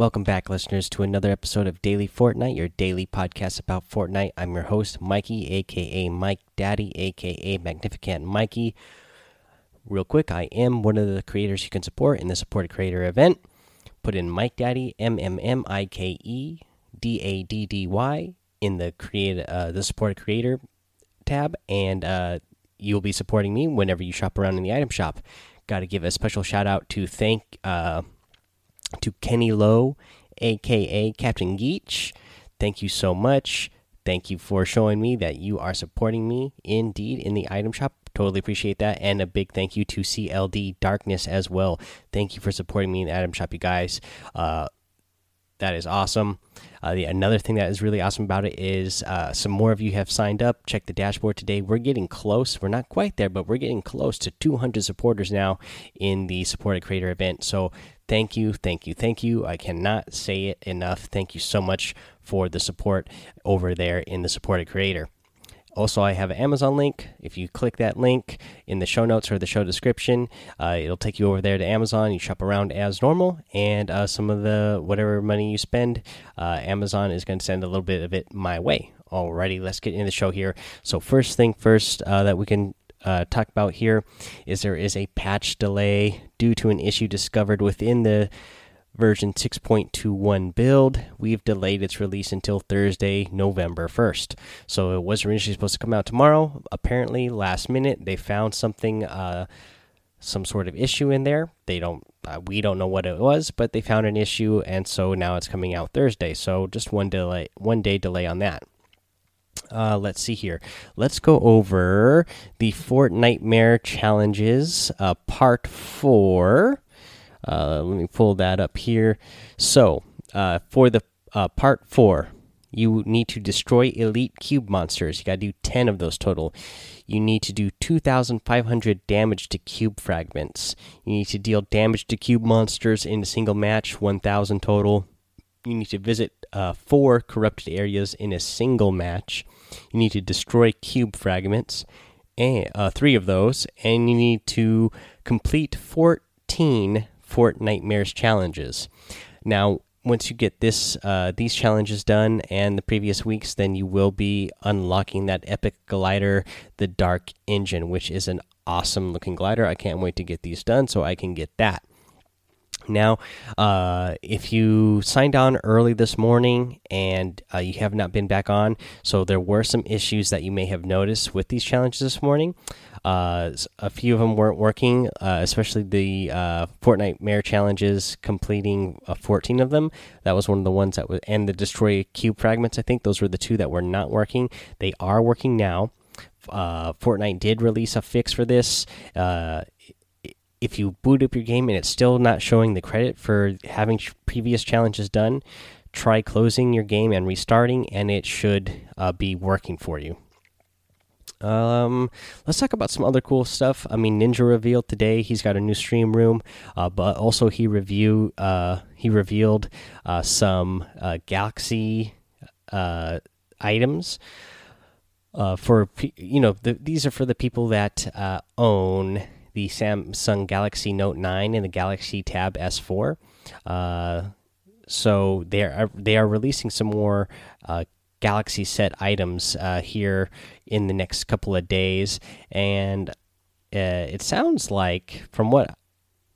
Welcome back, listeners, to another episode of Daily Fortnite, your daily podcast about Fortnite. I'm your host, Mikey, aka Mike Daddy, aka Magnificent Mikey. Real quick, I am one of the creators you can support in the supported creator event. Put in Mike Daddy, M M M I K E D A D D Y, in the create uh, the supported creator tab, and uh, you'll be supporting me whenever you shop around in the item shop. Got to give a special shout out to thank. Uh, to Kenny Lowe, aka Captain Geach. Thank you so much. Thank you for showing me that you are supporting me indeed in the item shop. Totally appreciate that. And a big thank you to CLD Darkness as well. Thank you for supporting me in the item shop, you guys. Uh, that is awesome. Uh, the, another thing that is really awesome about it is uh, some more of you have signed up. Check the dashboard today. We're getting close. We're not quite there, but we're getting close to 200 supporters now in the supported creator event. So thank you, thank you, thank you. I cannot say it enough. Thank you so much for the support over there in the supported creator. Also, I have an Amazon link. If you click that link in the show notes or the show description, uh, it'll take you over there to Amazon. You shop around as normal, and uh, some of the whatever money you spend, uh, Amazon is going to send a little bit of it my way. Alrighty, let's get into the show here. So, first thing first uh, that we can uh, talk about here is there is a patch delay due to an issue discovered within the version 6.21 build. We've delayed its release until Thursday, November 1st. So it was originally supposed to come out tomorrow. Apparently, last minute, they found something, uh, some sort of issue in there. They don't, uh, we don't know what it was, but they found an issue, and so now it's coming out Thursday. So just one delay, one day delay on that. Uh, let's see here. Let's go over the Fortnitemares challenges, uh, part four. Uh, let me pull that up here. So, uh, for the uh, part four, you need to destroy elite cube monsters. You got to do 10 of those total. You need to do 2,500 damage to cube fragments. You need to deal damage to cube monsters in a single match, 1,000 total. You need to visit uh, four corrupted areas in a single match. You need to destroy cube fragments, and uh, three of those, and you need to complete 14 Fortnitemares challenges. Now, once you get this uh, these challenges done and the previous weeks, then you will be unlocking that epic glider, the Dark Engine, which is an awesome looking glider. I can't wait to get these done so I can get that. Now, uh, if you signed on early this morning and uh, you have not been back on, so there were some issues that you may have noticed with these challenges this morning. Uh, a few of them weren't working, uh, especially the uh, Fortnitemares challenges, completing uh, 14 of them. That was one of the ones that was, and the destroy cube fragments. I think those were the two that were not working. They are working now. Fortnite did release a fix for this. Uh, if you boot up your game and it's still not showing the credit for having previous challenges done, try closing your game and restarting, and it should be working for you. Um, let's talk about some other cool stuff. I mean, Ninja revealed today he's got a new stream room, uh, but also he review uh, he revealed uh, some uh, Galaxy uh, items. Uh, for you know, the, these are for the people that uh, own the Samsung Galaxy Note 9 and the Galaxy Tab S4. Uh, so they are they are releasing some more uh, Galaxy set items uh, here in the next couple of days, and uh, it sounds like from what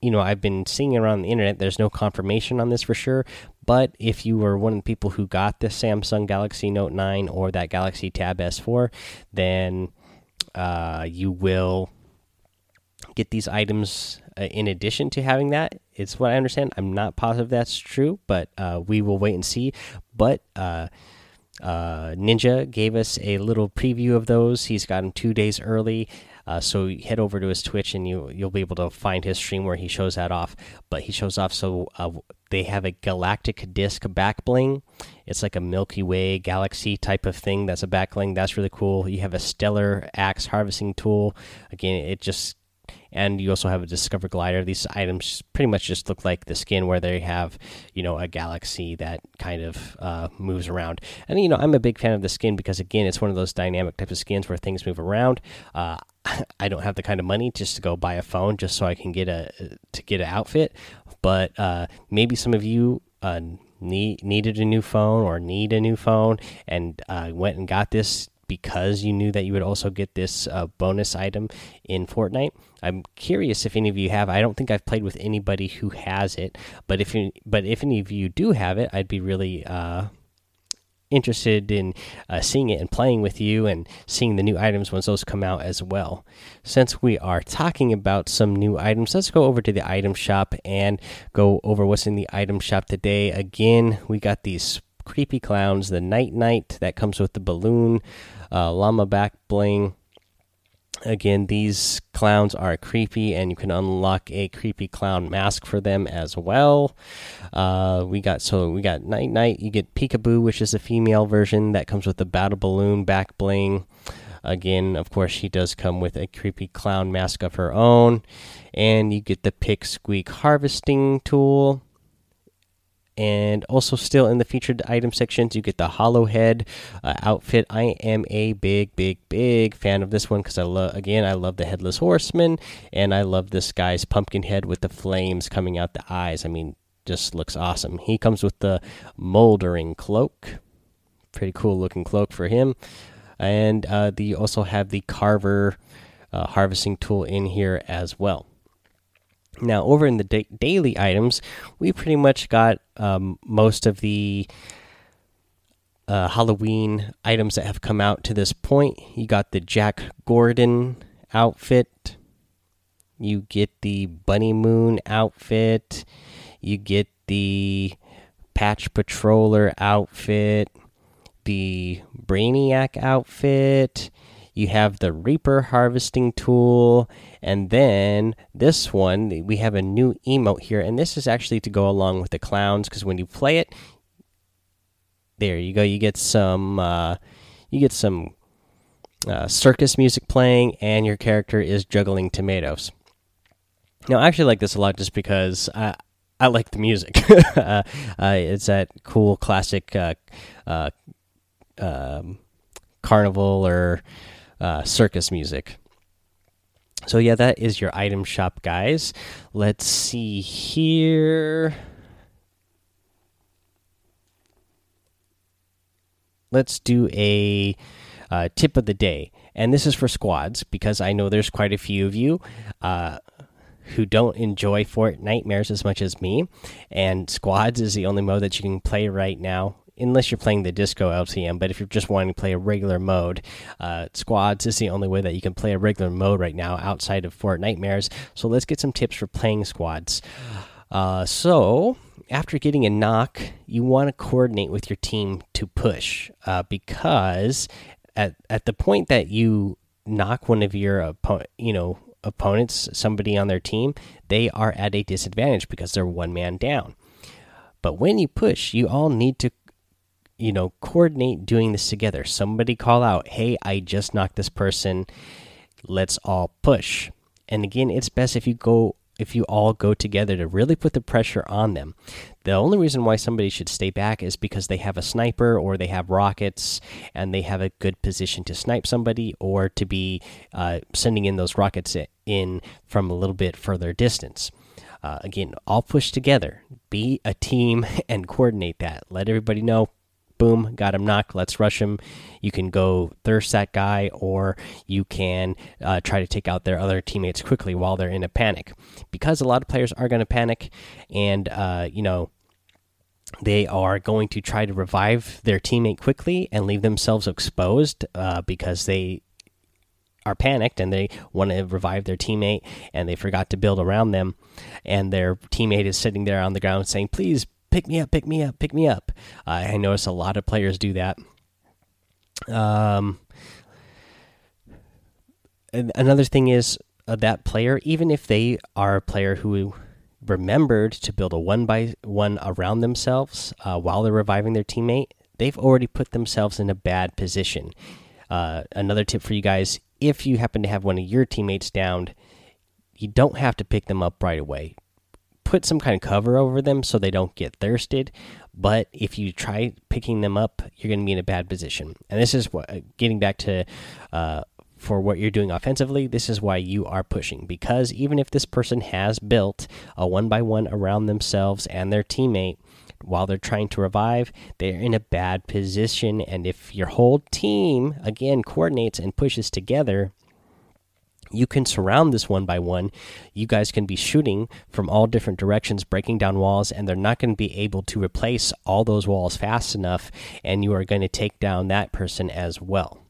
you know I've been seeing around the internet, there's no confirmation on this for sure. But if you were one of the people who got the Samsung Galaxy Note 9 or that Galaxy Tab S4, then uh, you will get these items uh, in addition to having that. It's what I understand. I'm not positive that's true, but uh, we will wait and see. But uh, uh, Ninja gave us a little preview of those. He's got them two days early. Uh, so head over to his Twitch and you you'll be able to find his stream where he shows that off. But he shows off so they have a galactic disc back bling. It's like a Milky Way galaxy type of thing. That's a back bling. That's really cool. You have a stellar axe harvesting tool. Again, it just and you also have a discover glider. These items pretty much just look like the skin where they have you know a galaxy that kind of uh, moves around. And you know i'm a big fan of the skin because again it's one of those dynamic type of skins where things move around. Uh, i don't have the kind of money just to go buy a phone just so i can get a to get an outfit. But uh, maybe some of you uh, need needed a new phone or need a new phone and uh, went and got this because you knew that you would also get this uh, bonus item in Fortnite. I'm curious if any of you have. I don't think I've played with anybody who has it, but if you, but if any of you do have it, I'd be really uh, interested in uh, seeing it and playing with you and seeing the new items once those come out as well. Since we are talking about some new items, let's go over to the item shop and go over what's in the item shop today. Again, we got these creepy clowns, the Nite Nite that comes with the balloon, uh, llama back bling. Again, these clowns are creepy, and you can unlock a creepy clown mask for them as well. Uh, we got so we got Nite Nite. You get peekaboo, which is a female version that comes with the battle balloon back bling. Again, of course, she does come with a creepy clown mask of her own, and you get the pick squeak harvesting tool and also still in the featured item sections you get the Hollowhead uh, outfit. I am a big big big fan of this one because i love again i love the headless horseman and i love this guy's pumpkin head with the flames coming out the eyes. I mean just looks awesome. He comes with the moldering cloak. Pretty cool looking cloak for him. And uh, the, also have the carver uh, harvesting tool in here as well now, over in the da daily items, we pretty much got um, most of the uh, Halloween items that have come out to this point. You got the Jack Gourdon outfit, you get the Bunny Moon outfit, you get the Patch Patroller outfit, the Brainiac outfit you have the Reaper harvesting tool, and then this one, we have a new emote here, and this is actually to go along with the clowns because when you play it, there you go, you get some, uh, you get some uh, circus music playing, and your character is juggling tomatoes. Now, I actually like this a lot just because I, I like the music. uh, it's that cool classic uh, uh, um, carnival or uh, circus music. So yeah, that is your item shop, guys. Let's see here. Let's do a uh, tip of the day, and this is for squads because I know there's quite a few of you. Uh, who don't enjoy Fortnitemares as much as me, and squads is the only mode that you can play right now unless you're playing the disco LTM. But if you're just wanting to play a regular mode, uh, squads is the only way that you can play a regular mode right now outside of Fortnitemares. So let's get some tips for playing squads. Uh, so after getting a knock, you want to coordinate with your team to push uh, because at at the point that you knock one of your opponent, you know opponents, somebody on their team, they are at a disadvantage because they're one man down. But when you push, you all need to you know, coordinate doing this together. Somebody call out, "Hey, I just knocked this person. Let's all push." And again, it's best if you go if you all go together to really put the pressure on them. The only reason why somebody should stay back is because they have a sniper or they have rockets and they have a good position to snipe somebody or to be uh, sending in those rockets in from a little bit further distance. Uh, again, all push together, be a team, and coordinate that. Let everybody know boom, got him knocked. Let's rush him. You can go thirst that guy, or you can uh, try to take out their other teammates quickly while they're in a panic. Because a lot of players are going to panic, and uh, you know they are going to try to revive their teammate quickly and leave themselves exposed uh, because they are panicked and they want to revive their teammate and they forgot to build around them and their teammate is sitting there on the ground saying please pick me up, pick me up, pick me up. I notice a lot of players do that. Um, another thing is uh, that player, even if they are a player who remembered to build a one by one around themselves uh, while they're reviving their teammate, they've already put themselves in a bad position. Uh, another tip for you guys if you happen to have one of your teammates downed, you don't have to pick them up right away put some kind of cover over them so they don't get thirsted. But if you try picking them up, you're going to be in a bad position. And this is what getting back to uh, for what you're doing offensively, this is why you are pushing. Because even if this person has built a one by one around themselves and their teammate while they're trying to revive, they're in a bad position. And if your whole team, again, coordinates and pushes together, you can surround this one by one. You guys can be shooting from all different directions, breaking down walls, and they're not going to be able to replace all those walls fast enough, and you are going to take down that person as well.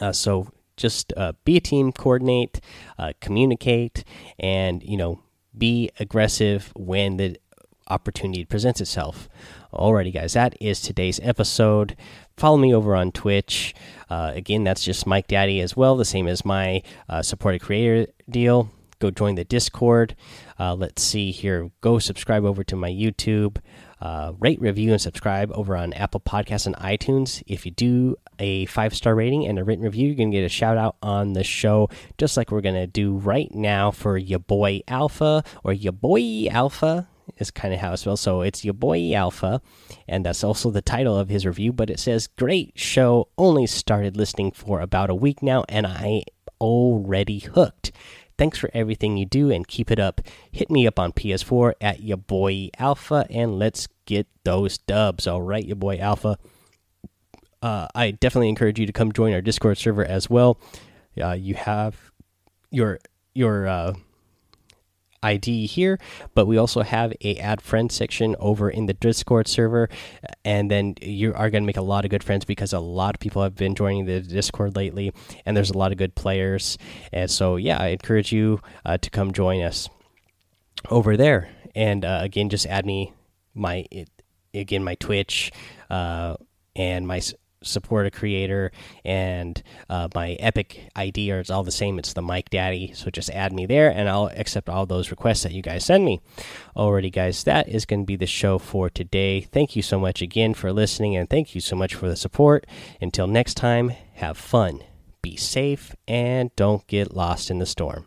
Uh, so just uh, be a team, coordinate, uh, communicate, and you know be aggressive when the opportunity presents itself. Alrighty, guys, that is today's episode. Follow me over on Twitch. Uh, again, that's just Mike Daddy as well, the same as my uh, supported creator deal. Go join the Discord. Uh, let's see here. Go subscribe over to my YouTube. Uh, rate, review, and subscribe over on Apple Podcasts and iTunes. If you do a five star rating and a written review, you're going to get a shout out on the show, just like we're going to do right now for your boy Alpha or your boy Alpha is kind of how it spells. So it's your boy Alpha, and that's also the title of his review. But it says, "Great show. Only started listening for about a week now, and I already hooked. Thanks for everything you do, and keep it up. Hit me up on PS4 at your boy Alpha, and let's get those dubs. All right, your boy Alpha. Uh, I definitely encourage you to come join our Discord server as well. Uh, you have your your uh, ID here, but we also have a add friend section over in the Discord server, and then you are going to make a lot of good friends because a lot of people have been joining the Discord lately, and there's a lot of good players, and so yeah, I encourage you uh, to come join us over there, and uh, again, just add me my again my Twitch uh, and my support a creator and uh, my epic id are all the same. It's the mike daddy. So just add me there and i'll accept all those requests that you guys send me. Alrighty guys that is going to be the show for today. Thank you so much again for listening and thank you so much for the support. Until next time have fun. Be safe and don't get lost in the storm